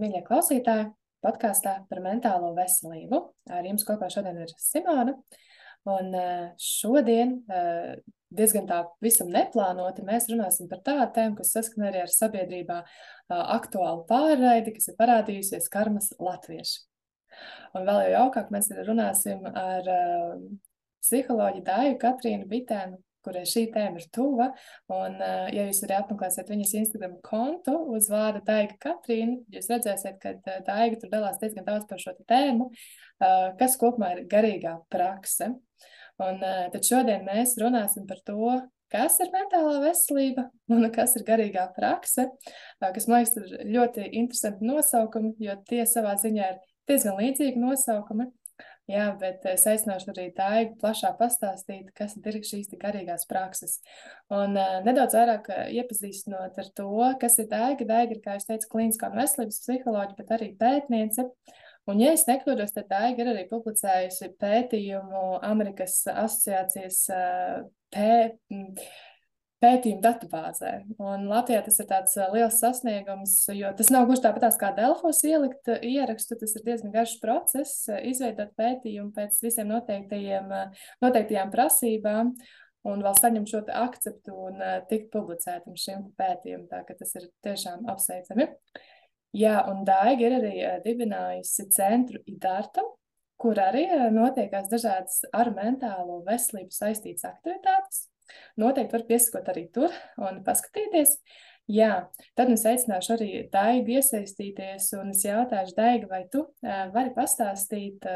Mīļie klausītāji, podkāstā par mentālo veselību. Ar jums kopā šodien ir Simona. Un eh, šodien eh, diezgan tā visam neplānoti mēs runāsim par tādu tēmu, kas saskan arī ar sabiedrībā eh, aktuālu pārraidi, kas ir parādījusies karmas latvieši. Un vēl jau jaukāk mēs runāsim ar psiholoģi Dāju Katrīnu Bitēnu kurai šī tēma ir tuva. Un, uh, ja jūs arī apmeklēsiet viņas Instagram kontu uz vārda Daiga Katrīna, jūs redzēsiet, ka uh, Daiga tur dalās diezgan daudz par šo tēmu, uh, kas kopumā ir garīgā prakse. Un tad šodien mēs runāsim par to, kas ir mentālā veselība un kas ir garīgā prakse, kas man liekas ir ļoti interesanti nosaukumi, jo tie savā ziņā ir diezgan līdzīgi nosaukumi. Jā, bet es aicināšu arī Daigu plašāk pastāstīt, kas ir šīs garīgās prakses. Un uh, nedaudz vairāk iepazīstinot ar to, kas ir Daiga. Daiga ir, kā jūs teicat, klīniskā un veselības psiholoģija, bet arī pētniece. Un, ja es nekļūdos, tad Daiga ir arī publicējusi pētījumu Amerikas asociācijas uh, pē, pētījumu datubāzē. Un Latvijā tas ir tāds liels sasniegums, jo tas nav gluži tāpat kā Delfos ielikt ierakstu. Tas ir diezgan garš process, izveidot pētījumu pēc visiem noteiktajām prasībām. Un vēl saņemt šo akceptu un tikt publicētam šim pētījumam. Tā ka tas ir tiešām apsveicami. Jā, un Daiga ir arī dibinājusi centru IDARTA, kur arī notiekās dažādas ar mentālo veselību saistītas aktivitātes. Noteikti var piesakot arī tur un paskatīties. Jā, tad es aicināšu arī Daigu iesaistīties, un es jautāšu, Daiga, vai tu vari pastāstīt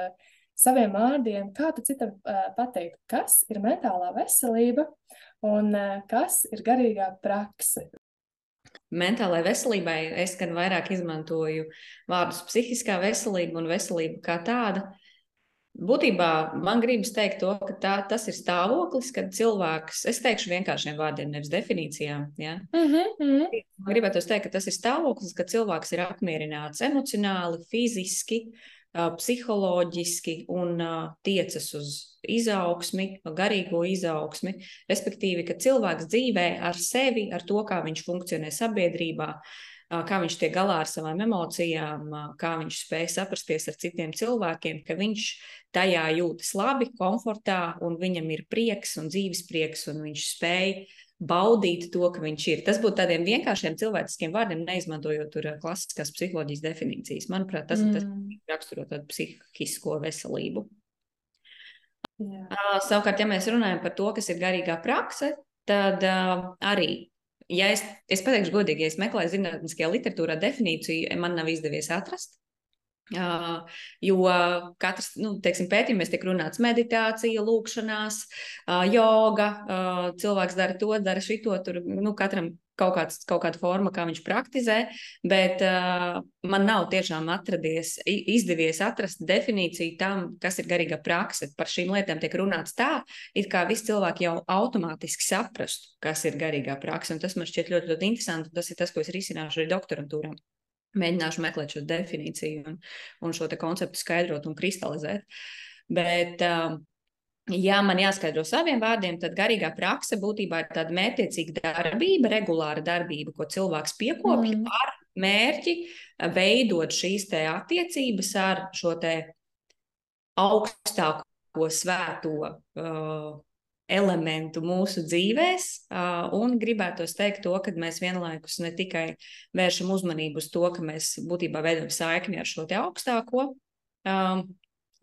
saviem vārdiem, kā tu citam pateikt, kas ir mentālā veselība un kas ir garīgā prakse. Mentālajai veselībai es gan vairāk izmantoju vārdus psihiskā veselība un veselība kā tāda. Uh, Būtībā man gribas teikt, to, ka tā, tas ir stāvoklis, kad cilvēks, es teikšu vienkāršiem vārdiem, nevis definīcijām. Ja? Mm -hmm. Man gribētu teikt, ka tas ir stāvoklis, kad cilvēks ir apmierināts emocionāli, fiziski, psiholoģiski un tiecas uz izaugsmi, garīgo izaugsmi. Respektīvi, ka cilvēks dzīvē ar sevi, ar to, kā viņš funkcionē sabiedrībā, uh, kā viņš tiek galā ar savām emocijām, kā viņš spēj saprasties ar citiem cilvēkiem, ka viņš tajā jūtas labi, komfortā, un viņam ir prieks un dzīves prieks, un viņš spēj baudīt to, ka viņš ir. Tas būtu tādiem vienkāršiem cilvēciskiem vārdiem, neizmantojot tur klasiskās psiholoģijas definīcijas. Manuprāt, tas, mm. tas raksturo tādu psihisko veselību. Jā. Savukārt, ja mēs runājam par to, kas ir garīgā prakse, tad uh, arī ja es, es pateikšu godīgi, ja es meklēju zinātniskajā literatūrā definīciju, man nav izdevies atrast. Uh, jo katrs nu, teiksim, pētījumos tiek runāts meditācija, lūkšanās, uh, joga, uh, cilvēks dara to, dara šito. Tur nu, katram kaut, kāds, kaut kāda forma, kā viņš praktizē, bet uh, man nav tiešām atradies, izdevies atrast definīciju tam, kas ir garīga prakse. Par šīm lietām tiek runāts tā, it kā visi cilvēki jau automātiski saprastu, kas ir garīgā prakse. Un tas man šķiet ļoti, ļoti interesanti. Tas ir tas, ko es risināšu arī doktorantūrā. Mēģināšu meklēt šo definīciju un, un šo konceptu skaidrot un kristalizēt. Bet uh, Ja man jāskaidro saviem vārdiem, tad garīgā prakse būtībā ir tāda mērķiecīga darbība, regulāra darbība, ko cilvēks piekopja mm. ar mērķi veidot šīs attiecības ar šo augstāko svēto uh, elementu mūsu dzīvēs. Uh, un gribētu teikt, to, ka mēs vienlaikus ne tikai vēršam uzmanību uz to, ka mēs būtībā veidojam saikni ar šo augstāko.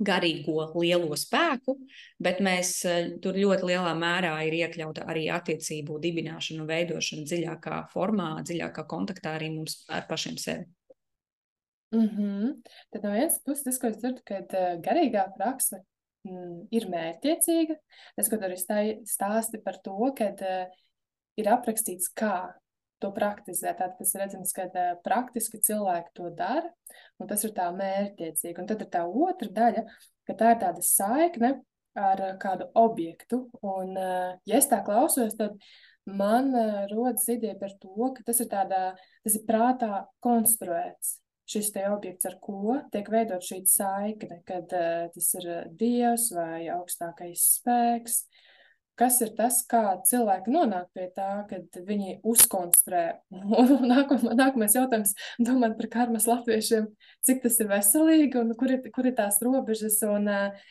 Garīgo lielo spēku, bet mēs eh, tur ļoti lielā mērā ir iekļauta arī attiecību dibināšana un veidošana dziļākā formā, dziļākā kontaktā arī mums ar pašiem sevi. Mm -hmm. Tad no vienas puses, tas, ko es dzirdu, ka uh, garīgā prakse mm, ir mērķiecīga. Tas, ko arī stāsti par to, ka uh, ir aprakstīts, kā to praktizēt. Tad tas redzams, ka uh, praktiski cilvēki to dara, un tas ir tā mērķtiecīgi. Un tad ir tā otra daļa, ka tā ir tāda saikne ar uh, kādu objektu. Un, uh, ja es tā klausos, tad man uh, rodas ideja par to, ka tas ir tādā, tas ir prātā konstruēts. Šis te objekts, ar ko tiek veidot šī saikne, kad uh, tas ir dievs vai augstākais spēks, kas ir tas, kā cilvēki nonāk pie tā, kad viņi uzkonstruē. Un nākamā, nākamais jautājums, domājot par karmas latviešiem, cik tas ir veselīgi un kur ir, kur ir tās robežas un uh,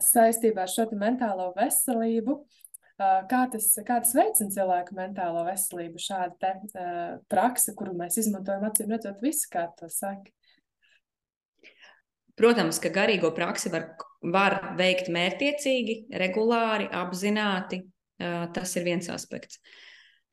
saistībā ar šo mentālo veselību. Uh, kā tas, kā tas veicina cilvēku mentālo veselību, šāda te, uh, praksa, kuru mēs izmantojam, acīm redzot, visi, kā to saka. Protams, ka garīgo praksi var, var veikt mērķiecīgi, regulāri, apzināti. Tas ir viens aspekts.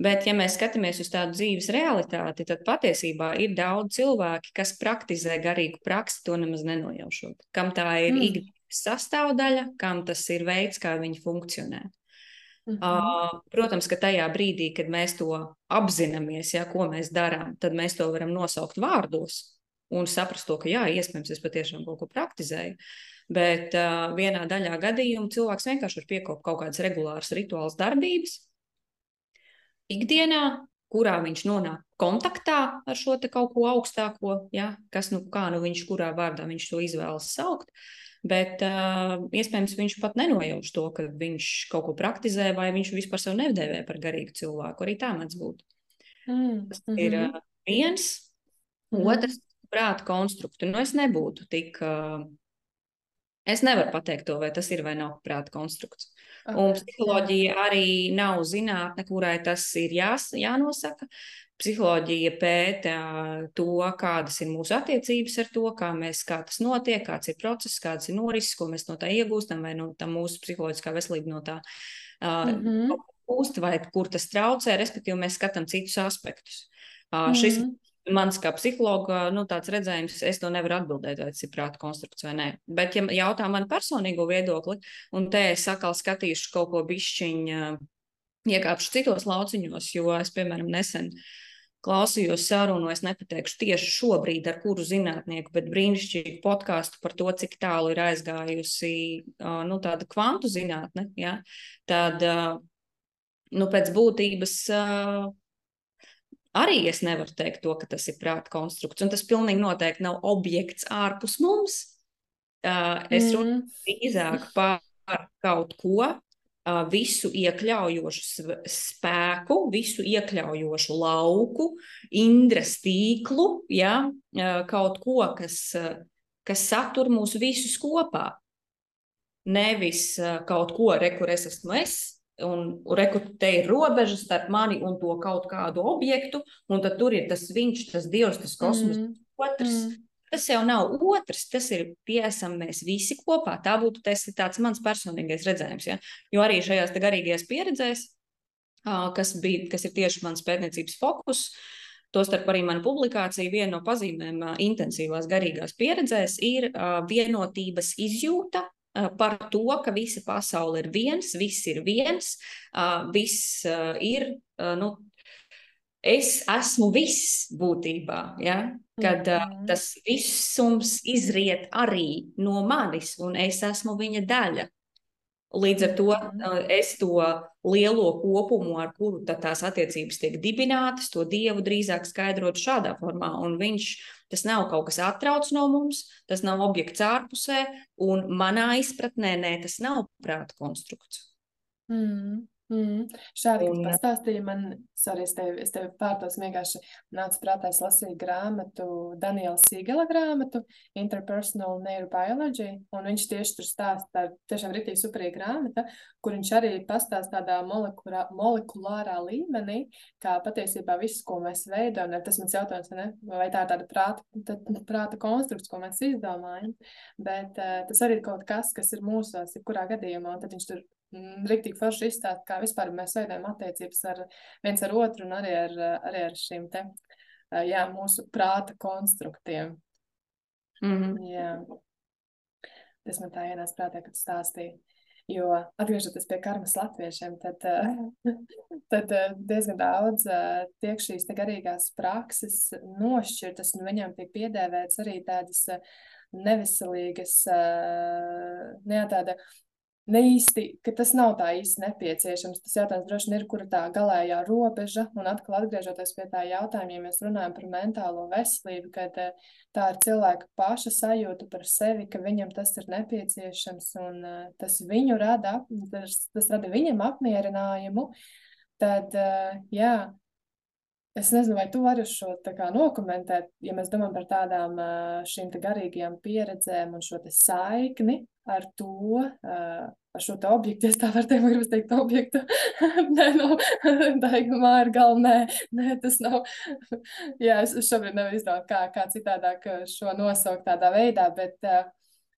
Bet, ja mēs skatāmies uz tādu dzīves realitāti, tad patiesībā ir daudz cilvēki, kas praktizē garīgu praksi, to nemaz nenojaušot. Kam tā ir mm. ikdienas sastāvdaļa, kam tas ir veids, kā viņi funkcionē. Mm -hmm. protams, ka tajā brīdī, kad mēs to apzināmies, ja, ko mēs darām, tad mēs to varam nosaukt vārdos un saprast to, ka jā, iespējams, es patiešām kaut ko praktizēju. Bet uh, vienā daļā gadījumā cilvēks vienkārši var piekopt kaut kādas regulāras rituālas darbības ikdienā, kurā viņš nonāk kontaktā ar šo kaut ko augstāko, ja, kas nu, kā nu viņš, kurā vārdā viņš to izvēlas saukt. Bet uh, iespējams, viņš pat nenojauš to, ka viņš kaut ko praktizē, vai viņš vispār sevi nedēvē par garīgu cilvēku. Arī tā mēdz būt. Mm. Tas mm -hmm. ir uh, viens. Mm. Otrs, prāta konstruktu. Nu, es nebūtu tik. Es nevaru pateikt to, vai tas ir vai nav prāta konstrukts. Okay. Un psiholoģija arī nav zinātne, kurai tas ir jās, jānosaka. Psiholoģija pēta to, kādas ir mūsu attiecības ar to, kā, mēs, kā tas notiek, kāds ir process, kāds ir norises, ko mēs no tā iegūstam, vai no tā mūsu psiholoģiskā veselība no tā uh, mm -hmm. gūst, vai kur tas traucē. Respektīvi, mēs skatām citus aspektus. Uh, mm -hmm. Šis Mans kā psihologa nu, redzējums, es to nevaru atbildēt, vai tas ir prāta konstrukts vai nē. Bet, ja jautā man personīgo viedokli, un te es atkal skatīšu kaut ko bišķiņu, iekāpšu citos lauciņos, jo es, piemēram, nesen klausījos sarunu, es nepateikšu tieši šobrīd ar kuru zinātnieku, bet brīnišķīgu podkāstu par to, cik tālu ir aizgājusi nu, tāda kvantu zinātne. Ja? Tad, nu, pēc būtības Arī es nevaru teikt to, ka tas ir prāta konstrukts, un tas pilnīgi noteikti nav objekts ārpus mums. Uh, es mm. runāju drīzāk par kaut ko, uh, visu iekļaujošu spēku, visu iekļaujošu lauku, indras tīklu, ja? uh, kaut ko, kas, uh, kas satur mūs visus kopā. Nevis uh, kaut ko, re, kur es esmu es, Un, un reku, te ir robeža starp mani un to kaut kādu objektu, un tad tur ir tas viņš, tas dievs, tas kosmos, mm. otrs. Mm. Tas jau nav otrs, tas ir tie esam mēs visi kopā. Tā būtu tas tāds mans personīgais redzējums. Ja? Jo arī šajās garīgajās pieredzēs, kas, bija, kas ir tieši mans pētniecības fokus, Tostarp arī mana publikācija, viena no pazīmēm intensīvās garīgās pieredzēs ir vienotības izjūta par to, ka visa pasaule ir viens, viss ir viens, viss ir, nu, es esmu viss būtībā, ja? kad -hmm. tas visums izriet arī no manis, un es esmu viņa daļa. Līdz ar to mhm. es to lielo kopumu, ar kuru tās attiecības tiek dibinātas, to dievu drīzāk skaidrotu šādā formā. Un viņš tas nav kaut kas atrauc no mums, tas nav objekts ārpusē, un manā izpratnē nē, tas nav prāta konstrukts. Mm. Mm. Šādi, kad pastāstīja man, sorry, es tevi, es tevi pārtos vienkārši nāca prātā, es lasīju grāmatu, Daniela Sīgela grāmatu, Interpersonal Neurobiology, un viņš tieši tur stāsta, tā tiešām ritīgi superīga grāmata, kur viņš arī pastāsta tādā molekulā, molekulārā līmenī, kā patiesībā viss, ko mēs veidojam, tas mans jautājums, ne? vai tā ir tāda prāta, tā, prāta konstrukts, ko mēs izdomājam, bet uh, tas arī ir kaut kas, kas ir mūsos, kurā gadījumā, un tad viņš tur Rīktīgi forši izstāst, kā vispār mēs veidojam attiecības ar viens ar otru un arī ar, arī ar šīm te, jā, mūsu prāta konstruktiem. Mm -hmm. Jā. Tas man tā ienāca prātā, kad stāstīja. Jo atgriežoties pie karmas latviešiem, tad, tad diezgan daudz tiek šīs garīgās prakses nošķirtas, un viņām tiek piedēvēts arī tādas neveselīgas, ne tāda ne īsti, ka tas nav tā īsti nepieciešams. Tas jautājums droši vien ir, kur tā galējā robeža. Un atkal atgriežoties pie tā jautājuma, ja mēs runājam par mentālo veselību, kad tā ir cilvēka paša sajūta par sevi, ka viņam tas ir nepieciešams un eh, tas viņu rada, tas, tas rada viņam apmierinājumu, tad jā, Es nezinu, vai tu vari šo nokomentēt, ja mēs domājam par tādām šīm garīgajām pieredzēm un šo saikni ar to, ar šo objektu. Es tā varu teikt, gribas teikt, objektu. nē, no, daigumā ir galvenā. Nē, nē, tas nav. Jā, es šobrīd nevaru izdomāt, kā, kā citādāk šo nosaukt tādā veidā, bet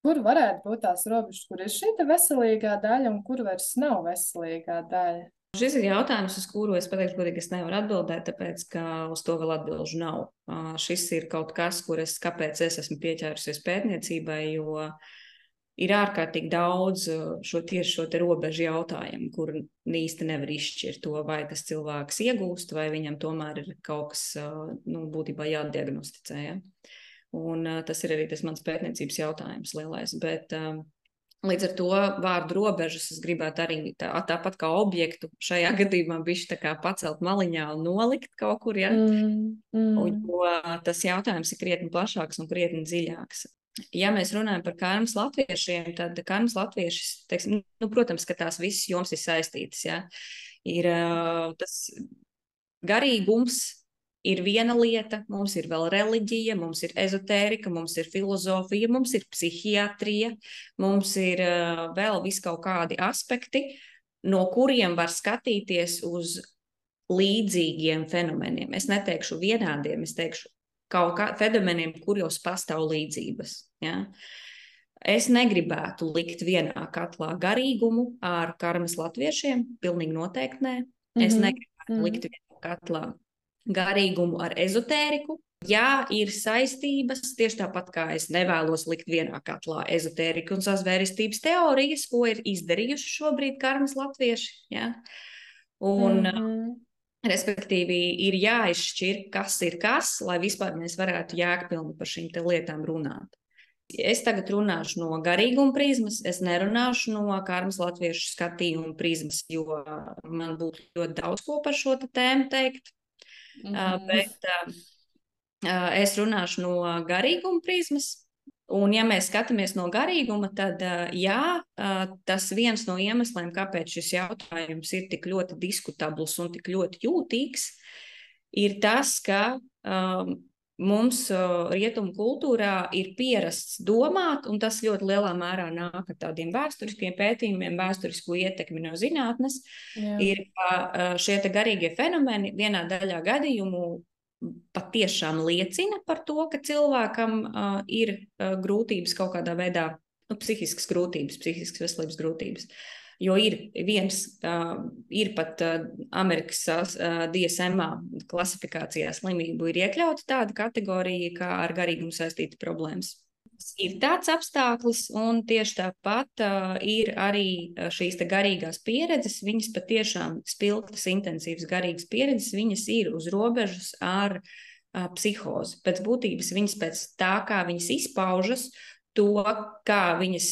kur varētu būt tās robežas, kur ir šī veselīgā daļa un kur vairs nav veselīgā daļa? Šis ir jautājums, uz kuru es pateikšu, godīgi, es nevaru atbildēt, tāpēc, ka uz to vēl atbilžu nav. Šis ir kaut kas, kur es, kāpēc es esmu pieķērusies pētniecībai, jo ir ārkārtīgi daudz šo tieši šo robežu jautājumu, kur īsti nevar izšķirt to, vai tas cilvēks iegūst, vai viņam tomēr ir kaut kas, nu, būtībā jādiagnosticē. Ja? Un tas ir arī tas mans pētniecības jautājums lielais. Bet, Līdz ar to vārdu robežas es gribētu arī tā, tāpat kā objektu šajā gadījumā bišķi tā kā pacelt maliņā un nolikt kaut kur, ja? Mm, mm. Un, jo tas jautājums ir krietni plašāks un krietni dziļāks. Ja mēs runājam par karmas latviešiem, tad karmas latvieši, teiksim, nu, protams, ka tās visas joms ir saistītas, ja? Ir tas garīgums, ir viena lieta, mums ir vēl reliģija, mums ir ezotērika, mums ir filozofija, mums ir psihiatrija, mums ir uh, vēl viskaut kādi aspekti, no kuriem var skatīties uz līdzīgiem fenomeniem. Es neteikšu vienādiem, es teikšu kaut kādiem fenomeniem, kuros pastāv līdzības. Ja? Es negribētu likt vienā katlā garīgumu ar karmas latviešiem, pilnīgi noteikti nē. Es mm -hmm. negribētu mm -hmm. likt vienā katlā garīgumu ar ezotēriku. Jā, ir saistības, tieši tāpat kā es nevēlos likt vienā katlā ezotēriku un sazvērestības teorijas, ko ir izdarījuši šobrīd karmas latvieši. Ja? Un, mm -hmm. Respektīvi, ir jāizšķir, kas ir kas, lai vispār mēs varētu jēgpilni par šīm lietām runāt. Es tagad runāšu no garīguma prizmas, es nerunāšu no karmas latviešu skatījuma prizmas, jo man būtu ļoti daudz ko par šo tēmu teikt. Mm -hmm. Bet es runāšu no garīguma prizmas. Un, ja mēs skatāmies no garīguma, tad jā, tas viens no iemesliem, kāpēc šis jautājums ir tik ļoti diskutabls un tik ļoti jūtīgs, ir tas, ka um, mums rietumu kultūrā ir pierasts domāt, un tas ļoti lielā mērā nāk ar tādiem vēsturiskiem pētījumiem, vēsturisku ietekmi no zinātnes, Jā. ir, šie garīgie fenomeni vienā daļā gadījumu patiešām liecina par to, ka cilvēkam uh, ir uh, grūtības kaut kādā veidā, nu, psihiskas grūtības, psihiskas veselības grūtības. Jo ir viens, uh, ir pat uh, Amerikas uh, DSM klasifikācijā slimību, ir iekļauta tāda kategorija, kā ar garīgumu saistīta problēmas. Ir tāds apstākļus, un tieši tāpat uh, ir arī šīs garīgās pieredzes. Viņas patiešām spilgtas, intensīvas garīgas pieredzes, viņas ir uz robežas ar uh, psihozi. Pēc būtības viņas pēc tā, kā viņas izpaužas, uh, to, kā viņas,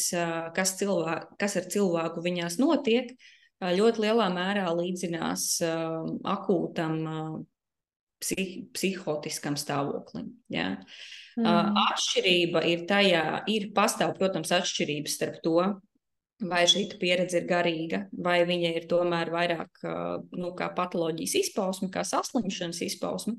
kas, cilvē, kas ar cilvēku viņās notiek, ļoti lielā mērā līdzinās akūtam psih, psihotiskam stāvoklim. Ja? Mm. Atšķirība ir tajā, ir pastāv, protams, atšķirības starp to, vai šī pieredze ir garīga, vai viņa ir tomēr vairāk nu, kā patoloģijas izpausme, kā saslimšanas izpausme.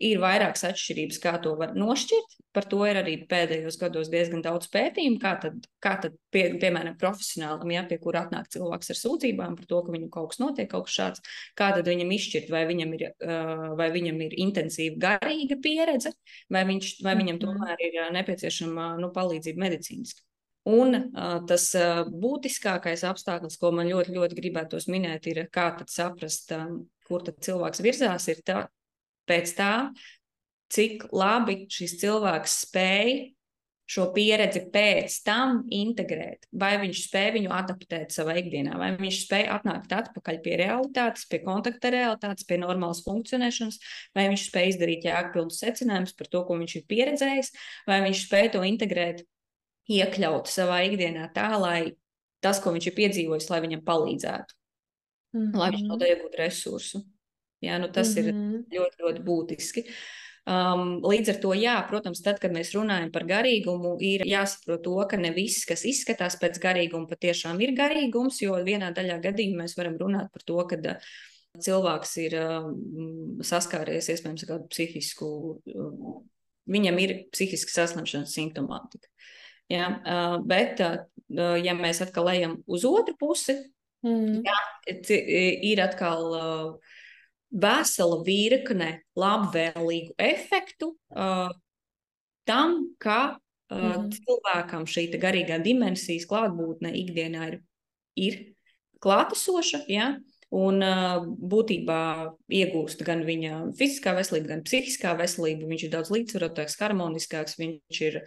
Ir vairākas atšķirības, kā to var nošķirt. Par to ir arī pēdējos gados diezgan daudz pētījumu, kā tad, kā tad pie, piemēram, profesionālam, ja, pie kura atnāk cilvēks ar sūdzībām par to, ka viņam kaut kas notiek, kaut kas šāds, kā tad viņam izšķirt, vai viņam ir, vai viņam ir intensīva garīga pieredze, vai, viņš, vai viņam mhm. tomēr ir nepieciešama nu, palīdzība medicīniski. Un uh, tas uh, būtiskākais apstākļus, ko man ļoti, ļoti gribētos minēt, ir kā saprast, um, kur cilvēks virzās, ir tā, pēc tā, cik labi šis cilvēks spēj šo pieredzi pēc tam integrēt, vai viņš spēj viņu adaptēt savā ikdienā, vai viņš spēj atnākt atpakaļ pie realitātes, pie kontakta realitātes, pie normālas funkcionēšanas, vai viņš spēj izdarīt jēgpilnus secinājumus par to, ko viņš ir pieredzējis, vai viņš spēj to integrēt, iekļaut savā ikdienā tā, lai tas, ko viņš ir piedzīvojis, lai viņam palīdzētu, mm -hmm. lai viņš no tā iegūtu resursu. Jā, nu tas mm -hmm. ir ļoti, ļoti būtiski. Um, līdz ar to, jā, protams, tad, kad mēs runājam par garīgumu, ir jāsaprot to, ka ne viss, kas izskatās pēc garīguma, patiešām ir garīgums, jo vienā daļā gadījumā mēs varam runāt par to, ka uh, cilvēks ir um, saskāries iespējams ar kādu psihisku, um, viņam ir psihiski saslimšanas simptomātika. Ja, uh, bet, uh, ja mēs atkal ejam uz otru pusi, mm. ja, ir atkal uh, vesela virkne labvēlīgu efektu uh, tam, ka uh, mm. cilvēkam šī garīgā dimensijas klātbūtne ikdienā ir, ir klātesoša. Ja? Un būtībā iegūst gan viņa fiziskā veselība, gan psihiskā veselība. Viņš ir daudz līdzsvarotāks, harmoniskāks, viņš ir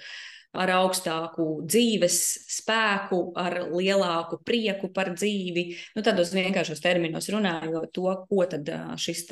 ar augstāku dzīves spēku, ar lielāku prieku par dzīvi. Nu, tādos vienkāršos terminos runājot, to, ko tad šis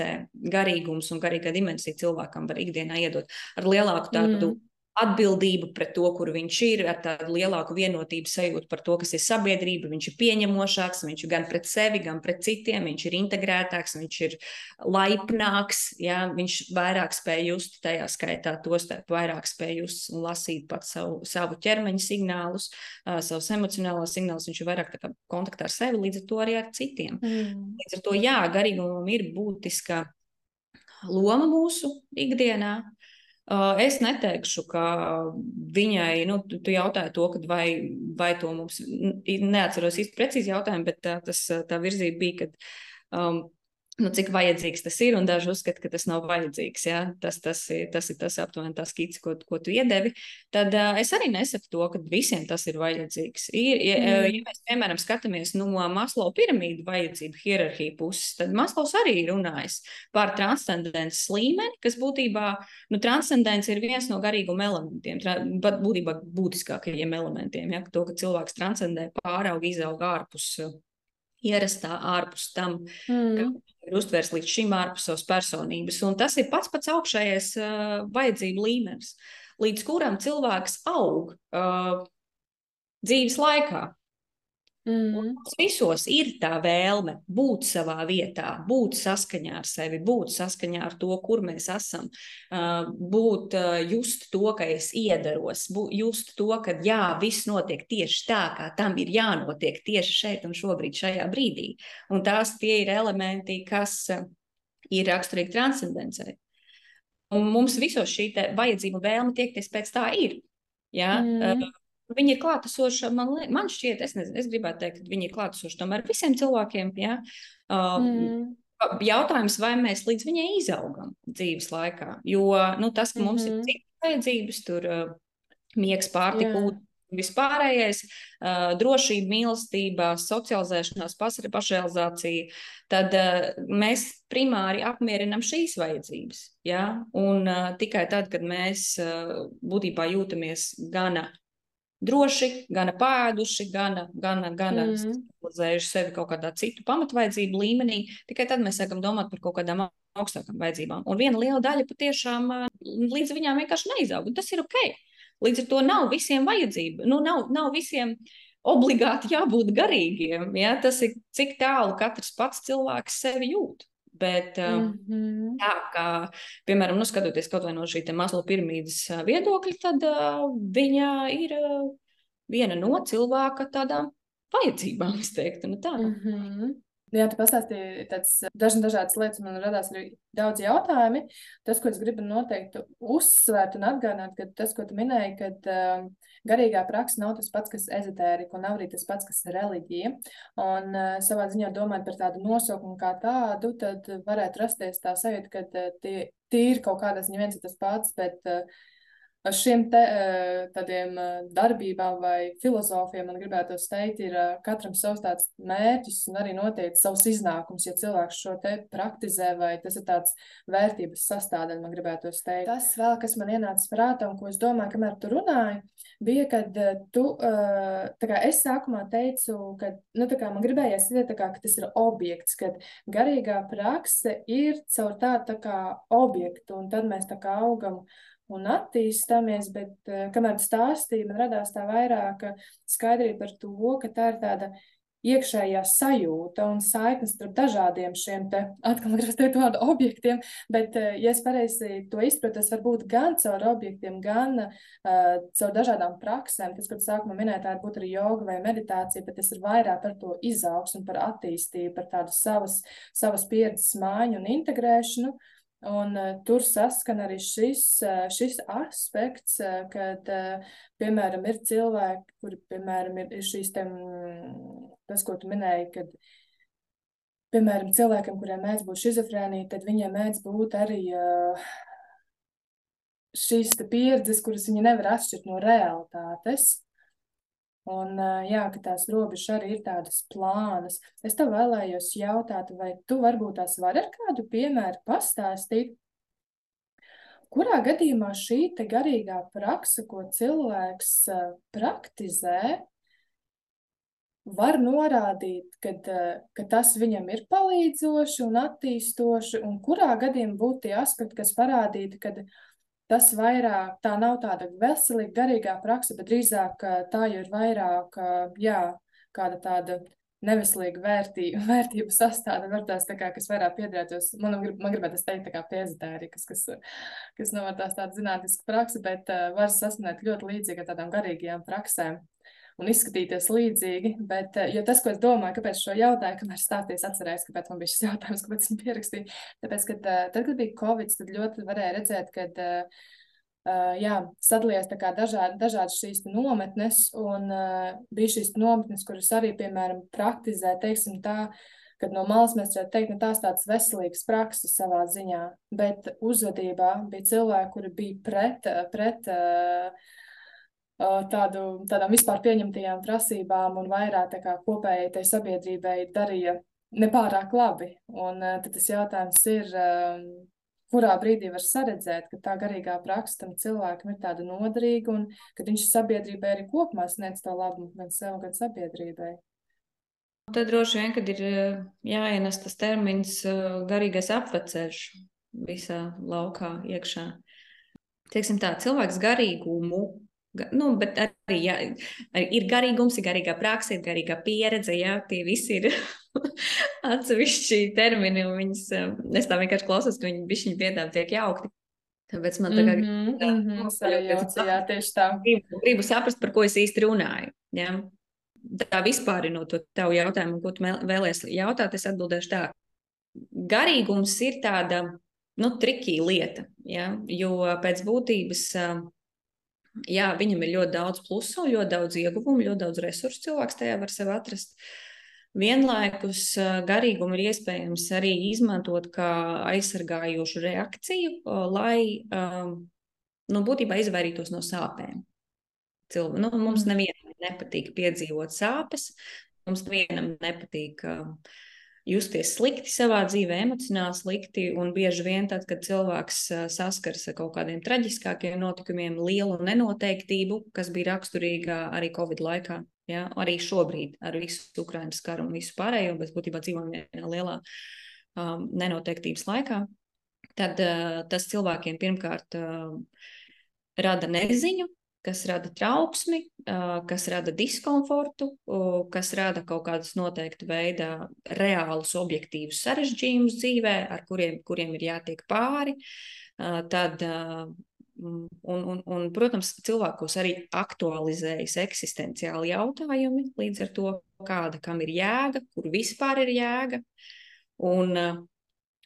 garīgums un garīgā dimensija cilvēkam var ikdienā iedot ar lielāku tādu. Mm atbildību pret to, kur viņš ir, ar tādu lielāku vienotību sajūtu par to, kas ir sabiedrība. Viņš ir pieņemošāks, viņš ir gan pret sevi, gan pret citiem, viņš ir integrētāks, viņš ir laipnāks, ja? viņš vairāk spēj just, tajā skaitā to starp vairāk spēj just un lasīt pats savu, savu ķermeņa signālus, uh, savus emocionālos signālus, viņš ir vairāk kontaktā ar sevi, līdz ar to arī ar citiem. Mm. Līdz ar to, jā, garīgumam ir būtiska loma mūsu ikdienā. Es neteikšu, ka viņai, nu, tu, tu jautāji to, vai, vai to mums, neatceros īsti precīzi jautājumu, bet tā, tas, tā virzība bija, ka um, nu, cik vajadzīgs tas ir, un daži uzskata, ka tas nav vajadzīgs. Ja? Tas, tas, ir, tas ir tas aptuveni tā skice, ko, ko tu iedevi. Tad uh, es arī nesaku to, ka visiem tas ir vajadzīgs. Ir, ja, mm. ja mēs, piemēram, skatāmies no Maslow piramīdu vajadzību hierarhiju puses, tad Maslows arī ir runājis par transcendences līmeni, kas būtībā, nu, transcendence ir viens no garīguma elementiem, pat būtībā būtiskākajiem elementiem, ja? to, ka cilvēks transcendē, pārauga, izauga ārpus ierastā ārpus tam, mm. ir uztvērs līdz šim ārpus savas personības. Un tas ir pats pats augšējais uh, vajadzību līmenis, līdz kuram cilvēks aug uh, dzīves laikā. Mm. Mums visos ir tā vēlme būt savā vietā, būt saskaņā ar sevi, būt saskaņā ar to, kur mēs esam, būt just to, ka es iedaros, just to, ka jā, viss notiek tieši tā, kā tam ir jānotiek tieši šeit un šobrīd, šajā brīdī. Un tās tie ir elementi, kas ir raksturīgi transcendencei. Un mums visos šī vajadzība un vēlme tiekties pēc tā ir. Ja? Mm. Viņi ir klātesoši, man, man šķiet, es, nezinu, es gribētu teikt, ka viņi ir klātesoši tomēr visiem cilvēkiem. Ja? Uh, mm. Jautājums, vai mēs līdz viņai izaugam dzīves laikā? Jo nu, tas, ka mums mm -hmm. ir mhm. citas vajadzības, tur uh, miegs, pārtika, ūdens, vispārējais, uh, drošība, mīlestība, socializēšanās, pašrealizācija, tad uh, mēs primāri apmierinām šīs vajadzības. Ja? Un uh, tikai tad, kad mēs uh, būtībā jūtamies gana droši, gan pēduši, gan, gan, gan mm. stabilizējuši sevi kaut kādā citu pamatvajadzību līmenī. Tikai tad mēs sākam domāt par kaut kādām augstākām vajadzībām. Un viena liela daļa patiešām līdz viņām vienkārši neizaug. Un tas ir ok. Līdz ar to nav visiem vajadzība. Nu, nav, nav visiem obligāti jābūt garīgiem. Ja? Tas ir cik tālu katrs pats cilvēks sevi jūt. Bet mm -hmm. tā kā, piemēram, nu, skatoties kaut vai no šī masla piramīdas viedokļa, tad uh, viņa ir uh, viena no cilvēka tādām vajadzībām, es teiktu. Nu, tā. mm -hmm. Jā, tu pastāstīji dažas dažādas lietas, man radās arī daudz jautājumi. Tas, ko es gribu noteikti uzsvērt un atgādināt, ka tas, ko tu minēji, kad uh, garīgā praksa nav tas pats, kas ezotērika, un nav arī tas pats, kas reliģija. Un uh, savā ziņā domājot par tādu nosaukumu kā tādu, tad varētu rasties tā sajūta, ka uh, tie, tie ir kaut kādā ziņā viens ir tas pats, bet uh, ar šiem te, eh, tādiem eh, darbībām vai filozofiem, man gribētos teikt, ir eh, katram savs tāds mērķis un arī noteikti savs iznākums, ja cilvēks šo te praktizē vai tas ir tāds vērtības sastāvdaļa, man gribētos teikt. Tas vēl, kas man ienāca prātā un ko es domāju, kamēr tu runāji, bija, kad tu, tā kā es sākumā teicu, ka, nu, tā kā man gribējās ideja, kā, ka tas ir objekts, kad garīgā prakse ir caur tādu tā kā objektu, un tad mēs tā kā augam un attīstāmies, bet kamēr stāstīja, man radās tā vairāk skaidrība par to, ka tā ir tāda iekšējā sajūta un saiknes starp dažādiem šiem te, atkal gribas teikt vārdu objektiem, bet, eh, ja es pareizi to izpratu, tas var būt gan caur objektiem, gan uh, caur dažādām praksēm. Tas, ko sākumā minēja, tā būtu arī joga vai meditācija, bet tas ir vairāk par to izaugsmu, par attīstību, par tādu savas, savas pieredzes māju un integrēšanu. Uh, Un uh, tur saskan arī šis, uh, šis aspekts, uh, kad, uh, piemēram, ir cilvēki, kuri, piemēram, ir, ir šīs tam, tas, ko tu minēji, kad, piemēram, cilvēkiem, kuriem mēdz būt šizofrēnija, tad viņiem mēdz būt arī uh, šīs pieredzes, kuras viņi nevar atšķirt no realitātes. Un, jā, ka tās robežas arī ir tādas plānas. Es tev vēlējos jautāt, vai tu varbūt tās vari ar kādu piemēru pastāstīt, kurā gadījumā šī garīgā praksa, ko cilvēks praktizē, var norādīt, kad, ka tas viņam ir palīdzoši un attīstoši, un kurā gadījumā būtu tie aspekti, kas parādītu, ka tas vairāk tā nav tāda veselīga, garīgā praksa, bet drīzāk tā jau ir vairāk, jā, kāda tāda neveselīga vērtība, vērtību sastāvda, var tās tā kā, kas vairāk piedrētos, man, man gribētu teikt, tā kā piezitērijas, kas, kas nav tās tāda zinātniska praksa, bet uh, var sasniegt ļoti līdzīgi ar tādām garīgajām praksēm un izskatīties līdzīgi. Bet, eh, jo tas, ko es domāju, kāpēc šo jautāju, kamēr stāties atcerēs, kāpēc man bija šis jautājums, kāpēc viņu pierakstīju. Tāpēc, kad eh, tad, kad bija Covid, tad ļoti varēja redzēt, ka Uh, jā, sadalījās dažādi, dažādas šīs nometnes, un uh, bija šīs nometnes, kuras arī, piemēram, praktizē, teiksim tā, kad no malas mēs varētu teikt, ka nu, tās tādas veselīgas prakses savā ziņā, bet uzvedībā bija cilvēki, kuri bija pret, pret uh, tādu, tādām vispār pieņemtajām prasībām un vairāk kā, kopējai tai sabiedrībai darīja nepārāk labi. Un tad tas jautājums ir, kurā brīdī var saredzēt, ka tā garīgā praksa tam cilvēkam ir tāda noderīga un ka viņš sabiedrībai arī kopumā sniedz to labumu gan sev, gan sabiedrībai. Tad droši vien, kad ir jāienes tas termins garīgais apveceļš visā laukā iekšā. Teiksim tā, cilvēks garīgumu Nu, bet arī jā, ir garīgums, ir garīgā praksa, ir garīgā pieredze. Jā, tie visi ir atsevišķi termini. Viņas, um, es tā vienkārši klausos, ka viņi bišķiņu vietā tiek jaukti. Tāpēc man tā kā mm -hmm, mm -hmm, sajauca, jā, tieši tā. Gribu, gribu saprast, par ko es īsti runāju. Jā. Tā vispārinot to tavu jautājumu, ko tu vēlēsies jautāt, es atbildēšu tā. Garīgums ir tāda, nu, trikī lieta, jā, jo pēc būtības um, jā, viņam ir ļoti daudz plusu, ļoti daudz ieguvumu, ļoti daudz resursu cilvēks tajā var sev atrast. Vienlaikus garīgumu ir iespējams arī izmantot kā aizsargājošu reakciju, lai nu, būtībā izvairītos no sāpēm. Cilv nu, mums mm. nevienam nepatīk piedzīvot sāpes, mums nevienam nepatīk uh, justies slikti savā dzīvē, emocionāli slikti. Un bieži vien, tad, kad cilvēks saskars ar kaut kādiem traģiskākiem notikumiem, lielu nenoteiktību, kas bija raksturīga arī Covid laikā, ja? arī šobrīd ar visu Ukraiņas karu un visu pārējo, bet būtībā dzīvojam vienā lielā um, nenoteiktības laikā, tad uh, tas cilvēkiem pirmkārt uh, rada neziņu, kas rada trauksmi, kas rada diskomfortu, kas rada kaut kādus noteiktu veidā reālus, objektīvus sarežģījumus dzīvē, ar kuriem, kuriem ir jātiek pāri. Tad, un, un, un, protams, cilvēkos arī aktualizējas eksistenciāli jautājumi līdz ar to, kāda kam ir jēga, kur vispār ir jēga. Un,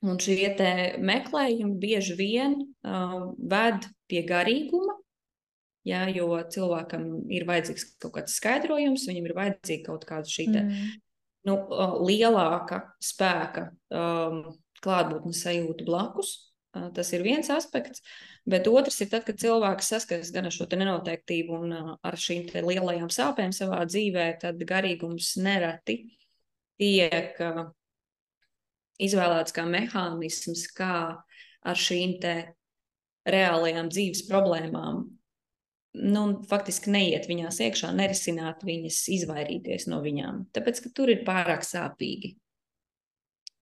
un šie meklējumi bieži vien uh, ved pie garīguma, Ja, jo cilvēkam ir vajadzīgs kaut kāds skaidrojums, viņam ir vajadzīga kaut kāda šī te, mm. nu, lielāka spēka um, klātbūtnes sajūta blakus. Tas ir viens aspekts, bet otrs ir tad, kad cilvēks saskaras gan ar šo nenoteiktību un ar šīm lielajām sāpēm savā dzīvē, tad garīgums nereti tiek izvēlēts kā mehānisms, kā ar šīm reālajām dzīves problēmām nu, faktiski neiet viņās iekšā, nerisināt viņas, izvairīties no viņām. Tāpēc, ka tur ir pārāk sāpīgi.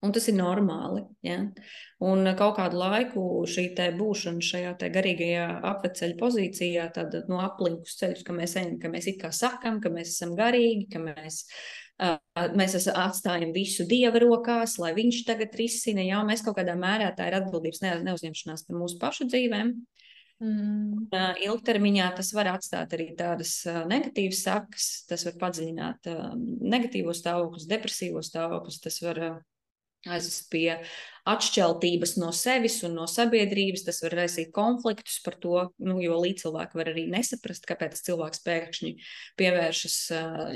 Un tas ir normāli. Ja? Un kaut kādu laiku šī būšana šajā garīgajā apveceļa pozīcijā, tad no aplinkus ceļus, ka mēs ejam, ka mēs it kā sakam, ka mēs esam garīgi, ka mēs, uh, mēs atstājam visu dieva rokās, lai viņš tagad risina. Jā, mēs kaut kādā mērā tā ir atbildības ne, neuzņemšanās par mūsu pašu dzīvēm. Mm. Uh, ilgtermiņā tas var atstāt arī tādas negatīvas sakas, tas var padziļināt negatīvos stāvokļus, depresīvos stāvokļus, tas var aizvest pie atšķeltības no sevis un no sabiedrības. Tas var raisīt konfliktus par to, nu, jo līdzcilvēki var arī nesaprast, kāpēc cilvēks pēkšņi pievēršas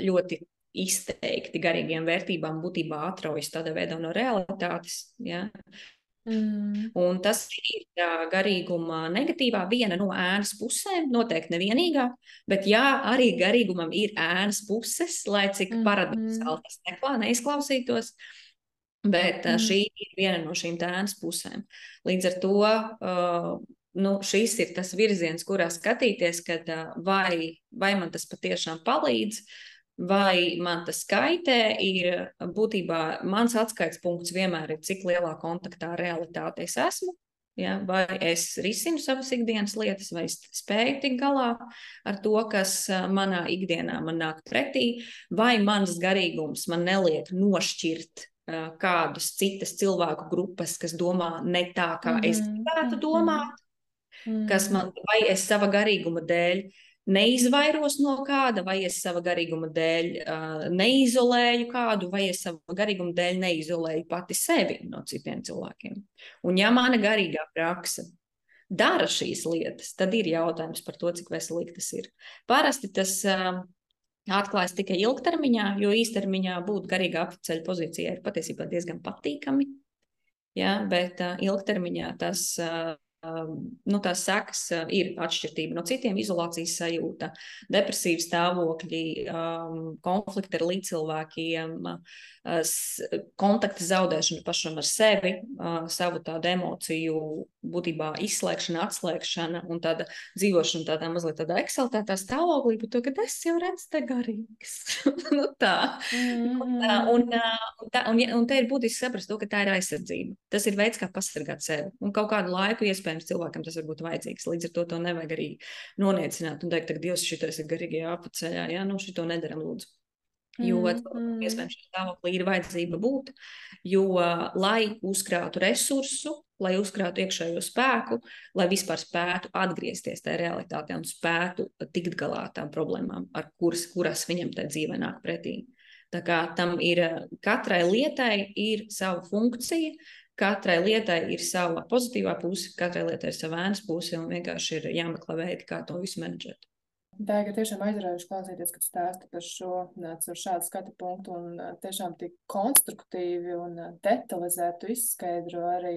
ļoti izteikti garīgiem vērtībām, būtībā atraujas tādā veidā no realitātes. Ja? Mm. Un tas ir garīguma negatīvā viena no ēnas pusēm, noteikti nevienīgā, bet jā, arī garīgumam ir ēnas puses, lai cik mm. paradoxāli tas neklā, neizklausītos. Bet mm. šī ir viena no šīm tēnas pusēm. Līdz ar to uh, nu, šis ir tas virziens, kurā skatīties, kad, uh, vai, vai man tas patiešām palīdz, vai man tas kaitē. Ir būtībā mans atskaites punkts vienmēr ir, cik lielā kontaktā ar realitāti es esmu. Ja, vai es risinu savas ikdienas lietas, vai es spēju tikt galā ar to, kas manā ikdienā man nāk pretī, vai mans garīgums man neliek nošķirt kādus citas cilvēku grupas, kas domā ne tā, kā mm -hmm. es gribētu mhm. domāt, mm -hmm. kas man, vai es sava garīguma dēļ neizvairos no kāda, vai es sava garīguma dēļ uh, neizolēju kādu, vai es sava garīguma dēļ neizolēju pati sevi no citiem cilvēkiem. Un ja mana garīgā praksa dara šīs lietas, tad ir jautājums par to, cik veselīgi tas ir. Parasti tas uh, atklājas tikai ilgtermiņā, jo īstermiņā būt garīgā apceļa pozīcijā ir patiesībā diezgan patīkami. Ja, bet uh, ilgtermiņā tas uh, nu, tās sekas ir atšķirība. No citiem, izolācijas sajūta, depresīva stāvokļi, konflikti ar līdzcilvēkiem, kontakta zaudēšana pašam ar sevi, savu tādu emociju būtībā izslēgšana, atslēgšana un tāda dzīvošana tādā mazliet tādā eksaltētā stāvoklī, par to, ka es jau redzu te garīgs. nu, tā. Mm -hmm. un, tā, un, un, tā, un, un te ir būtiski saprast to, ka tā ir aizsardzība. Tas ir veids, kā pasargāt sevi. Un kaut kādu laiku iespējams cilvēkam tas var būt vajadzīgs. Līdz ar to to nevajag arī noniecināt un teikt, ka Dievs šitais ir garīgajā apceļā, jā, nu šito nedaram lūdzu. Jo mm, iespējams šī stāvoklī ir vajadzība būt, jo lai uzkrātu resursu, lai uzkrātu iekšējo spēku, lai vispār spētu atgriezties tajā realitātē un spētu tikt galā ar tām problēmām, ar kuras, kuras viņam tajā dzīvē nāk pretī. Tā kā tam ir katrai lietai ir sava funkcija, Katrai lietai ir sava pozitīvā puse, katrai lietai ir sava ēnas puse, un vienkārši ir jāmeklē veidi, kā to visu menedžēt. Tā ir tiešām aizraujoši klausīties, kad stāsti par šo, šādu skatu punktu, un tiešām tik konstruktīvi un detalizētu izskaidro arī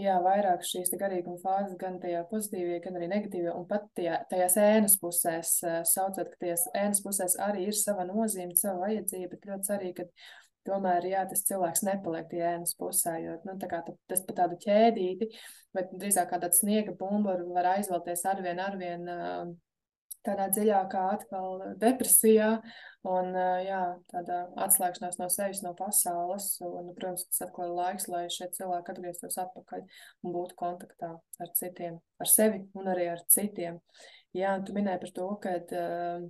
jā, vairāk šīs garīguma fāzes, gan tajā pozitīvajā, gan arī negatīvajā, un pat tajā, tajās ēnas pusēs, saucot, ka tajās ēnas pusēs arī ir sava nozīme, sava vajadzība, bet ļoti svarīgi, ka tomēr jā, tas cilvēks nepaliek tie ēnas pusē, jo nu, tā tas pa tādu ķēdīti, bet drīzāk kā tāds sniega bumburu var aizvelties arvien, arvien tādā dziļākā atkal depresijā un jā, tādā atslēgšanās no sevis, no pasaules. Un, protams, tas atkal ir laiks, lai šie cilvēki atgrieztos atpakaļ un būtu kontaktā ar citiem, ar sevi un arī ar citiem. Jā, tu minēji par to, ka uh,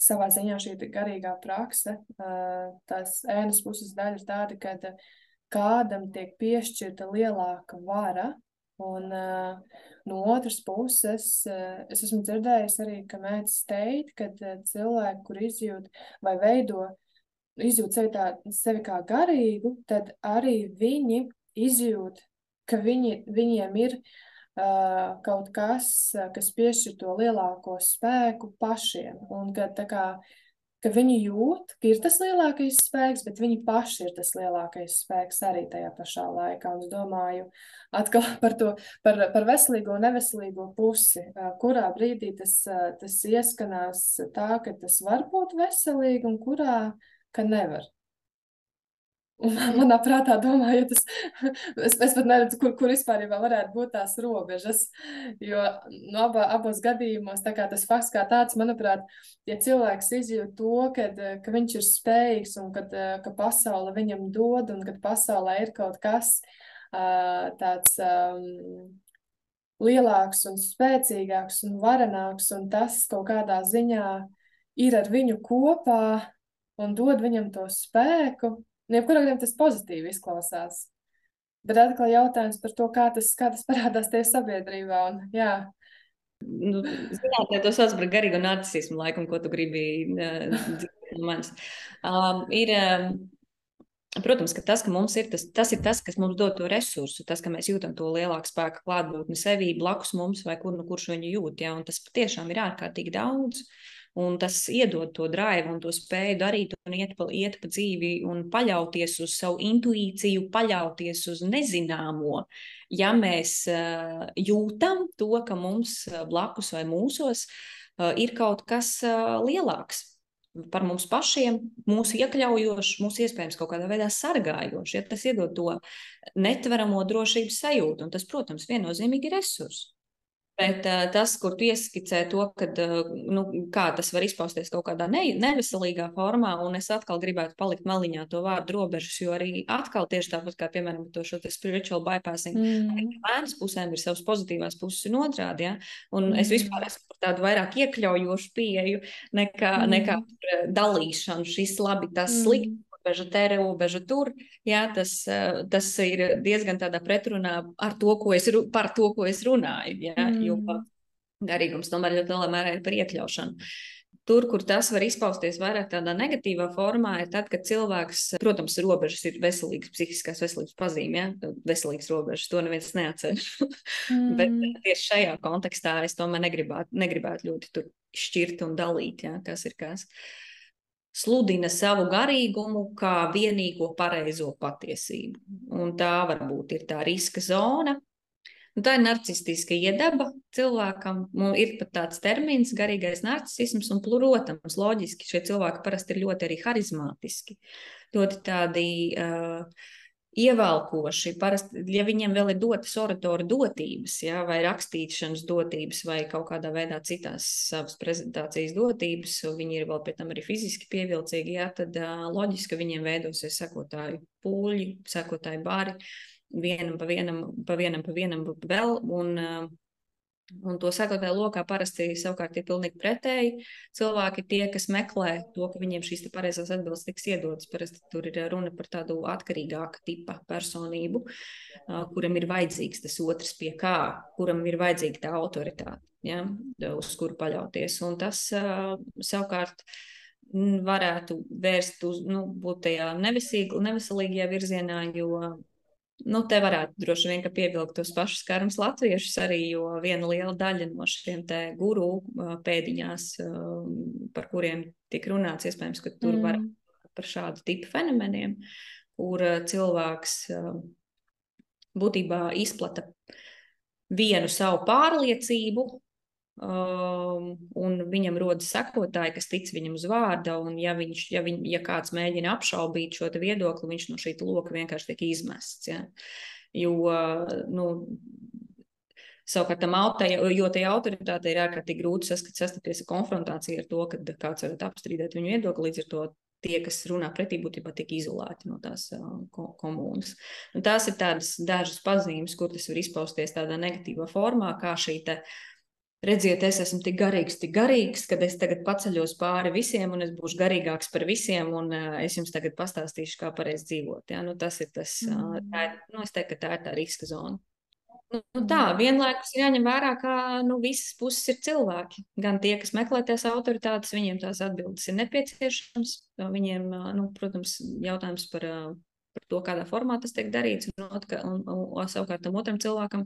savā ziņā šī garīgā prakse, tās ēnas puses daļa ir tāda, ka kādam tiek piešķirta lielāka vara. Un uh, no otras puses, uh, es esmu dzirdējis arī, ka mēdz teikt, ka uh, cilvēki, kur izjūt vai veido, izjūt sevi, tā, sevi kā garīgu, tad arī viņi izjūt, ka viņi, viņiem ir uh, kaut kas, kas piešķir to lielāko spēku pašiem. Un ka, kā, ka viņi jūt, ka ir tas lielākais spēks, bet viņi paši ir tas lielākais spēks arī tajā pašā laikā. Un es domāju atkal par to, par, par veselīgo un neveselīgo pusi, kurā brīdī tas, tas ieskanās tā, ka tas var būt veselīgi un kurā, ka nevar. Un manā prātā domāju, tas, es, es pat neredzu, kur, kur vispār varētu būt tās robežas. Jo no abā, abos gadījumos tas fakts kā tāds, manuprāt, ja cilvēks izjūt to, kad, ka viņš ir spējīgs un kad, ka pasaule viņam dod un kad pasaulē ir kaut kas tāds lielāks un spēcīgāks un varenāks un tas kaut kādā ziņā ir ar viņu kopā un dod viņam to spēku Jebkurā gadījumā tas pozitīvi izklausās. Bet atkal jautājums par to, kā tas, kā tas parādās tajā sabiedrībā. Un, jā. nu, zinātnē to sauc par garīgu narcismu, laikam, ko tu gribi dzirdēt no manis. Um, ir, um, Protams, ka tas, ka mums ir tas, tas ir tas, kas mums dod to resursu, tas, ka mēs jūtam to lielāku spēku klātbūtni sevī, blakus mums vai kur nu kurš viņu jūt. Ja? Un tas patiešām ir ārkārtīgi daudz. Uh, Un tas iedod to drāvu un to spēju darīt un iet pa, iet pa dzīvi un paļauties uz savu intuīciju, paļauties uz nezināmo. Ja mēs uh, jūtam to, ka mums blakus vai mūsos uh, ir kaut kas uh, lielāks, par mums pašiem, mūsu iekļaujošs, mūsu iespējams kaut kādā veidā sargājošs, ja tas iedod to netveramo drošības sajūtu. Un tas, protams, viennozīmīgi ir resurss. Bet uh, tas, kur tu ieskicē to, kad, uh, nu, kā tas var izpausties kaut kādā ne, neveselīgā formā, un es atkal gribētu palikt maliņā to vārdu robežas, jo arī atkal tieši tāpat kā, piemēram, to šo spiritual bypassing, mm. bērns pusēm ir savas pozitīvās puses un otrādi, ja? un mm. es vispār esmu par tādu vairāk iekļaujošu pieeju nekā, mm. nekā dalīšanu, šis labi, tas mm. slikti robeža te, robeža tur. Jā, tas, eh, tas ir diezgan tādā pretrunā ar to, ko es, par to, ko es runāju. Jā, mm. Jo garīgums tomēr ļoti lielā mērā ir par iekļaušanu. Tur, kur tas var izpausties vairāk tādā negatīvā formā, ir tad, kad cilvēks, protams, robežas ir veselīgas, psihiskās veselības pazīme, ja? veselīgas robežas, to neviens neatceras. mm. Bet tieši šajā kontekstā es tomēr negribētu, negribētu ļoti tur šķirt un dalīt, ja? kas ir kas. Uh, sludina savu garīgumu kā vienīgo pareizo patiesību. Un tā varbūt ir tā riska zona. Un tā ir narcistiska iedaba cilvēkam. Un ir pat tāds termins, garīgais narcisms, un, protams, loģiski šie cilvēki parasti ir ļoti arī harizmātiski. Ļoti tādi uh, ievelkoši. Parasti, ja viņiem vēl ir dotas oratoru dotības, ja, vai rakstīšanas dotības, vai kaut kādā veidā citās savas prezentācijas dotības, viņi ir vēl pie tam arī fiziski pievilcīgi, ja, tad loģiski, viņiem veidosies sekotāju pūļi, sekotāju bari, vienam pa vienam, pa vienam, pa vienam vēl. Un, Un to sekotāju lokā parasti savukārt ir pilnīgi pretēji. Cilvēki tie, kas meklē to, ka viņiem šīs pareizās atbildes tiks iedotas. Parasti tur ir runa par tādu atkarīgāku tipa personību, kuram ir vajadzīgs tas otrs pie kā, kuram ir vajadzīga tā autoritāte, ja, uz kuru paļauties. Un tas savukārt varētu vērst uz, nu, būt tajā neveselīgajā virzienā, jo Nu, te varētu droši vien pievilkt tos pašus karmus latviešus arī, jo viena liela daļa no šiem te guru pēdiņās, par kuriem tiek runāts, iespējams, ka tur mm. var par šādu tipu fenomeniem, kur cilvēks būtībā izplata vienu savu pārliecību, un viņam rodas sekotāji, kas tic viņam uz vārda, un ja, viņš, ja, viņ, ja kāds mēģina apšaubīt šo viedokli, viņš no šī loka vienkārši tiek izmests. Ja? Jo, nu, Savukārt, tam autai, jo tai autoritātei ir ārkārtīgi grūti sastapties ar konfrontāciju ar to, ka kāds var apstrīdēt viņu viedokli. Līdz ar to tie, kas runā pretī, būtībā tiek izolēti no tās uh, komunas. Un tās ir tādas dažas pazīmes, kur tas var izpausties tādā negatīvā formā, kā šī te, uh, redziet, es esmu tik garīgs, tik garīgs, ka es tagad paceļos pāri visiem, un es būšu garīgāks par visiem, un uh, es jums tagad pastāstīšu, kā pareizi dzīvot. Ja? Nu, tas ir tas, uh, tā ir, nu, es teiktu, ka tā ir tā riska zona. Nu, nu tā, vienlaikus jāņem vērā, ka nu, visas puses ir cilvēki. Gan tie, kas meklē tās autoritātes, viņiem tās atbildes ir nepieciešams. Viņiem, nu, protams, jautājums par par to, kādā formā tas tiek darīts. Un, un, un, un savukārt tam otram cilvēkam,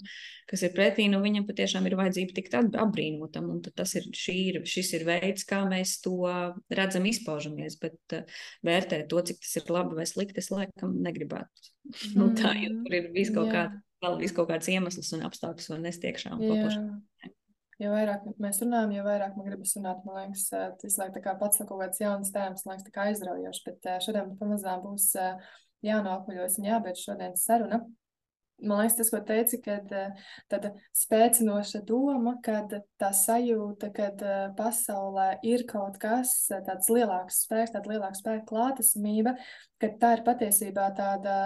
kas ir pretī, nu, viņam patiešām ir vajadzība tikt apbrīnotam. Un tas ir, ir, šis ir veids, kā mēs to redzam, izpaužamies. Bet uh, vērtēt to, cik tas ir labi vai slikti, es laikam negribētu. Mm. nu, tā jau tur ir vis kaut, kāda, vēl vis kaut kāds iemesls un apstākļus un nestiekšā un paplašināt. Jo vairāk mēs runājam, jo vairāk man gribas runāt. Man liekas, tas laikam pats kaut kāds jauns tēmas, man liekas, tā kā aizraujošs. Bet šodien pamazām būs jānoapaļojas un jābeidz šodienas saruna. Man liekas, tas, ko teici, kad tāda spēcinoša doma, kad tā sajūta, kad pasaulē ir kaut kas tāds lielāks spēks, tāda lielāka spēka klātesamība, ka tā ir patiesībā tāda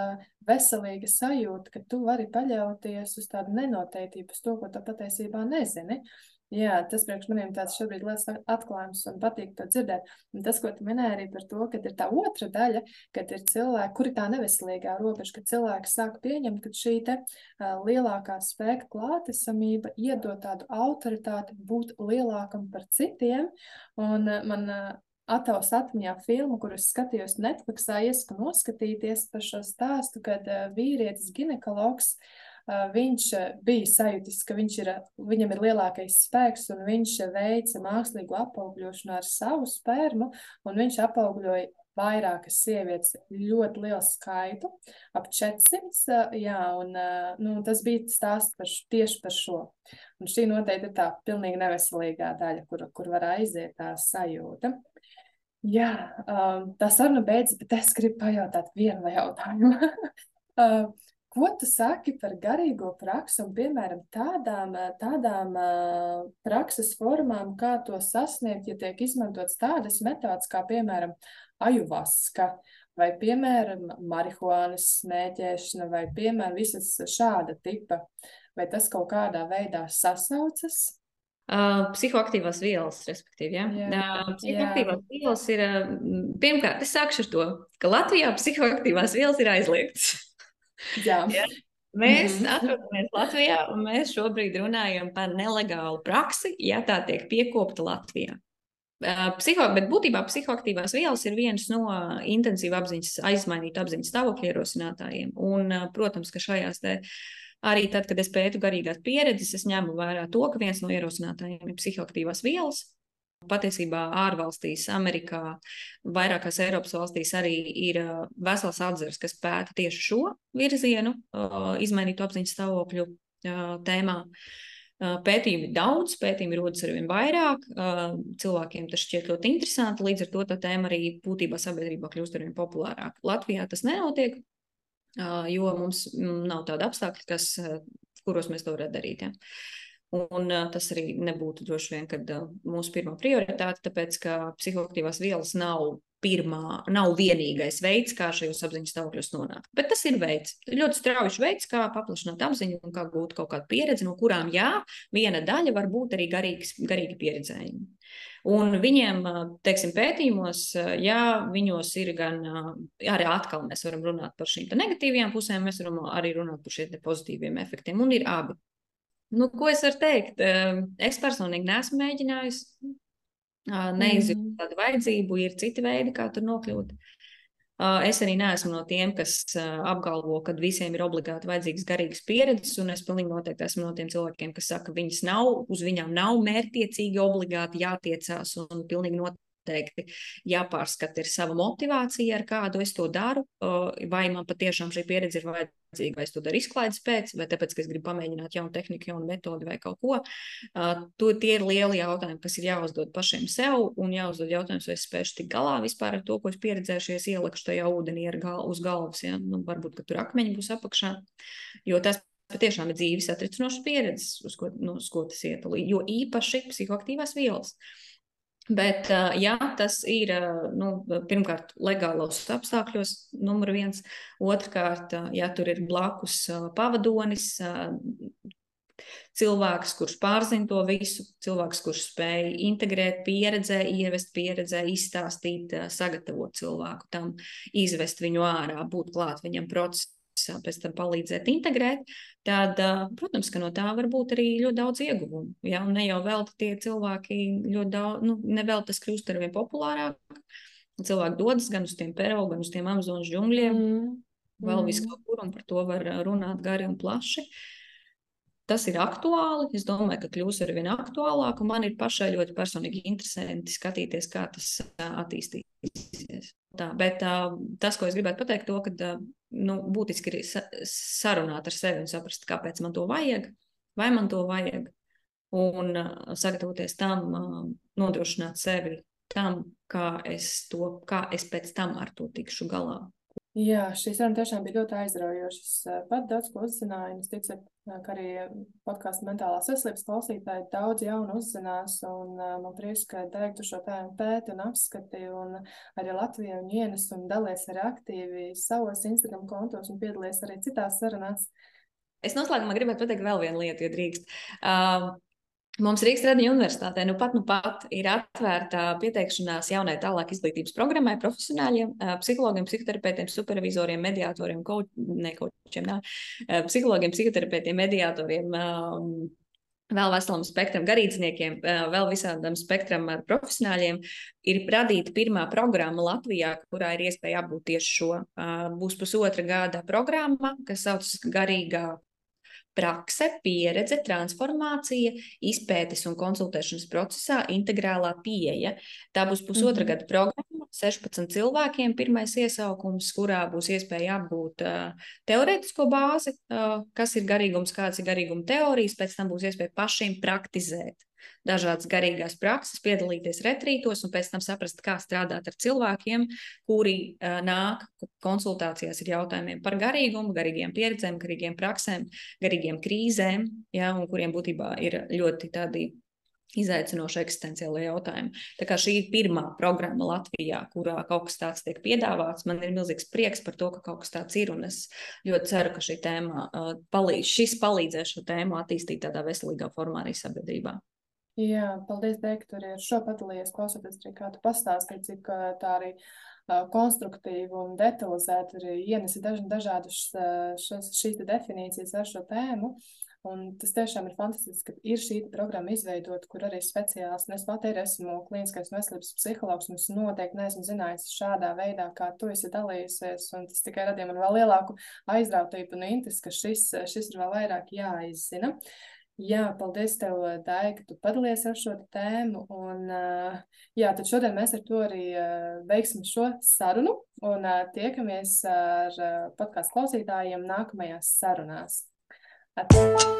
veselīga sajūta, ka tu vari paļauties uz tādu nenoteiktību, uz to, ko tu patiesībā nezini. Jā, tas priekš maniem tāds šobrīd liels atklājums un patīk to dzirdēt. Un tas, ko tu minēji arī par to, ka ir tā otra daļa, kad ir cilvēki, kuri tā neveselīgā robeža, kad cilvēki sāk pieņemt, ka šī te uh, lielākā spēka klātesamība iedod tādu autoritāti būt lielākam par citiem. Un uh, man uh, Atavas atmiņā filmu, kuras skatījos Netflixā, iesaku noskatīties par šo stāstu, kad vīrietis ginekologs uh, viņš bija sajūtis, ka viņš ir, viņam ir lielākais spēks, un viņš veica mākslīgu apaugļošanu ar savu spermu, un viņš apaugļoja vairākas sievietes, ļoti lielu skaitu, ap 400. Jā, un nu, tas bija stāsts par, tieši par šo. Un šī noteikti ir tā pilnīgi neveselīgā daļa, kur, kur var aiziet tā sajūta. Jā, tā saruna beidzas, bet es gribu pajautāt vienu jautājumu. Ko tu saki par garīgo praksi un, piemēram, tādām, tādām uh, prakses formām, kā to sasniegt, ja tiek izmantotas tādas metodas, kā, piemēram, ajuvaska, vai, piemēram, marihuānas smēķēšana, vai, piemēram, visas šāda tipa, vai tas kaut kādā veidā sasaucas? Uh, psihoaktīvās vielas, respektīvi. Ja? Jā, uh, psihoaktīvās jā. vielas ir, pirmkārt, es sākšu ar to, ka Latvijā psihoaktīvās vielas ir aizliegtas. Jā. Ja? Mēs mm -hmm. atrodamies Latvijā, un mēs šobrīd runājam par nelegālu praksi, ja tā tiek piekopta Latvijā. Psiho, bet būtībā psihoaktīvās vielas ir viens no intensīva apziņas, aizmainīta apziņas stāvokļa ierosinātājiem. Un, protams, ka šajās te arī tad, kad es pētu garīgās pieredzes, es ņemu vērā to, ka viens no ierosinātājiem ir psihoaktīvās vielas, Patiesībā ārvalstīs, Amerikā, vairākās Eiropas valstīs arī ir vesels atzars, kas pēta tieši šo virzienu, izmainītu apziņas stāvokļu tēmā. Pētījumi ir daudz, pētījumi rodas ar vien vairāk. Cilvēkiem tas šķiet ļoti interesanti, līdz ar to tā tēma arī būtībā sabiedrībā kļūst ar vien populārāka. Latvijā tas nenotiek, jo mums nav tāda apstākļa, kas, kuros mēs to varētu darīt. Ja. Un uh, tas arī nebūtu droši vien kad, uh, mūsu pirmā prioritāte, tāpēc ka psihoaktīvās vielas nav pirmā, nav vienīgais veids, kā šajos apziņas stāvokļos nonākt. Bet tas ir veids, ļoti strauji veids, kā paplašināt apziņu un kā gūt kaut kādu pieredzi, no kurām, jā, viena daļa var būt arī garīgs, garīgi pieredzējumi. Un viņiem, teiksim, pētījumos, jā, viņos ir gan, arī atkal mēs varam runāt par šīm negatīvajām pusēm, mēs varam arī runāt par šiem pozitīviem efektiem, un ir abi. Nu, ko es varu teikt? Es personīgi neesmu mēģinājusi. Neizjūtu mm. tādu vajadzību, ir citi veidi, kā tur nokļūt. Es arī neesmu no tiem, kas apgalvo, ka visiem ir obligāti vajadzīgas garīgas pieredzes, un es pilnīgi noteikti esmu no tiem cilvēkiem, kas saka, ka viņas nav, uz viņām nav mērķiecīgi obligāti jātiecās, un pilnīgi noteikti noteikti jāpārskata ir sava motivācija, ar kādu es to daru, vai man patiešām šī pieredze ir vajadzīga, vai es to daru izklaides pēc, vai tāpēc, ka es gribu pamēģināt jaunu tehniku, jaunu metodi vai kaut ko. To, tie ir lieli jautājumi, kas ir jāuzdod pašiem sev, un jāuzdod jautājums, vai es spēšu tikt galā vispār ar to, ko es pieredzēju, ja es ielekšu tajā ūdenī gal, uz galvas. Ja? Nu, varbūt, ka tur akmeņi būs apakšā, jo tas patiešām ir dzīves atricinošas pieredzes, uz ko, nu, uz ko tas iet, jo īpaši psihoaktīvās vielas. Bet, jā, tas ir nu, pirmkārt legālos apstākļos, numur viens. Otrkārt, ja tur ir blakus pavadonis, cilvēks, kurš pārzina to visu, cilvēks, kurš spēj integrēt pieredzē, ievest pieredzē, izstāstīt, sagatavot cilvēku tam, izvest viņu ārā, būt klāt viņam procesā pēc tam palīdzēt integrēt, tad, protams, ka no tā var būt arī ļoti daudz ieguvumu. Ja? Un ne jau vēl tie cilvēki ļoti daudz, nu, ne vēl tas kļūst ar vien populārāk. Cilvēki dodas gan uz tiem Peru, gan uz tiem Amazonas džungļiem, mm. vēl mm. viskaur kur, un par to var runāt gari un plaši. Tas ir aktuāli. Es domāju, ka kļūs ar vien aktuālāk, man ir pašai ļoti personīgi interesanti skatīties, kā tas attīstīsies. Tā, bet tas, ko es gribētu pateikt, to, ka nu, būtiski ir sarunāt ar sevi un saprast, kāpēc man to vajag, vai man to vajag, un sagatavoties tam, nodrošināt sevi tam, kā es, to, kā es pēc tam ar to tikšu galā. Jā, šī saruna tiešām bija ļoti aizraujoša. Es pat daudz ko uzzināju, es ticu, ka arī podkāstu mentālās veselības klausītāji daudz jaunu uzzinās, un man prieks, ka Dēgtu šo tēmu pēti un apskati, un arī Latviju un ienes un dalies arī aktīvi savos Instagram kontos un piedalies arī citās sarunās. Es noslēgumā gribētu pateikt vēl vienu lietu, ja drīkst. Uh, Mums Rīgas Tradiņu universitātē nu pat, nu pat ir atvērta pieteikšanās jaunai tālāk izglītības programmai profesionāļiem, psihologiem, psihoterapeitiem, supervizoriem, mediatoriem, kaut, ne kočiem, nā, psihologiem, psihoterapeitiem, mediatoriem, vēl veselam spektram, garīdzniekiem, vēl visādam spektram ar profesionāļiem, ir radīta pirmā programma Latvijā, kurā ir iespēja apbūt tieši šo. Būs pusotra gada programma, kas saucas Garīgā prakse, pieredze, transformācija, izpētes un konsultēšanas procesā, integrālā pieeja. Tā būs pusotra mm -hmm. gada programma, 16 cilvēkiem. Pirmais iesaukums, kurā būs iespēja apgūt uh, teorētisko bāzi, uh, kas ir garīgums, kādas ir garīguma teorijas, pēc tam būs iespēja pašiem praktizēt dažādas garīgās prakses, piedalīties retrītos un pēc tam saprast, kā strādāt ar cilvēkiem, kuri uh, nāk konsultācijās ar jautājumiem par garīgumu, garīgiem pieredzēm, garīgiem praksēm, garīgiem krīzēm, ja, un kuriem būtībā ir ļoti tādi izaicinoši eksistenciāli jautājumi. Tā kā šī ir pirmā programma Latvijā, kurā kaut kas tāds tiek piedāvāts, man ir milzīgs prieks par to, ka kaut kas tāds ir. Es ļoti ceru, ka šī tēma uh, palīdz, šis palīdzēs šo tēmu attīstīt tādā veselīgā formā arī sabiedrībā. Jā, paldies, Dēk, tur ir šo padalījies, klausoties arī, kā tu pastāstīji, cik tā arī uh, konstruktīvi un detalizēti arī ienesi daž, dažādas šas, šīs definīcijas ar šo tēmu. Un tas tiešām ir fantastiski, ka ir šī programma izveidota, kur arī speciālisti, un es pat arī esmu klīniskais veselības psihologs, un es noteikti neesmu zinājis šādā veidā, kā tu esi dalījusies, un tas tikai radīja man vēl lielāku aizrautību un interesi, ka šis, šis ir vēl vairāk jāizzina. Jā, paldies tev, Dai, ka tu padalies ar šo tēmu. Un, jā, tad šodien mēs ar to arī beigsim šo sarunu un tiekamies ar podkāstu klausītājiem nākamajās sarunās. At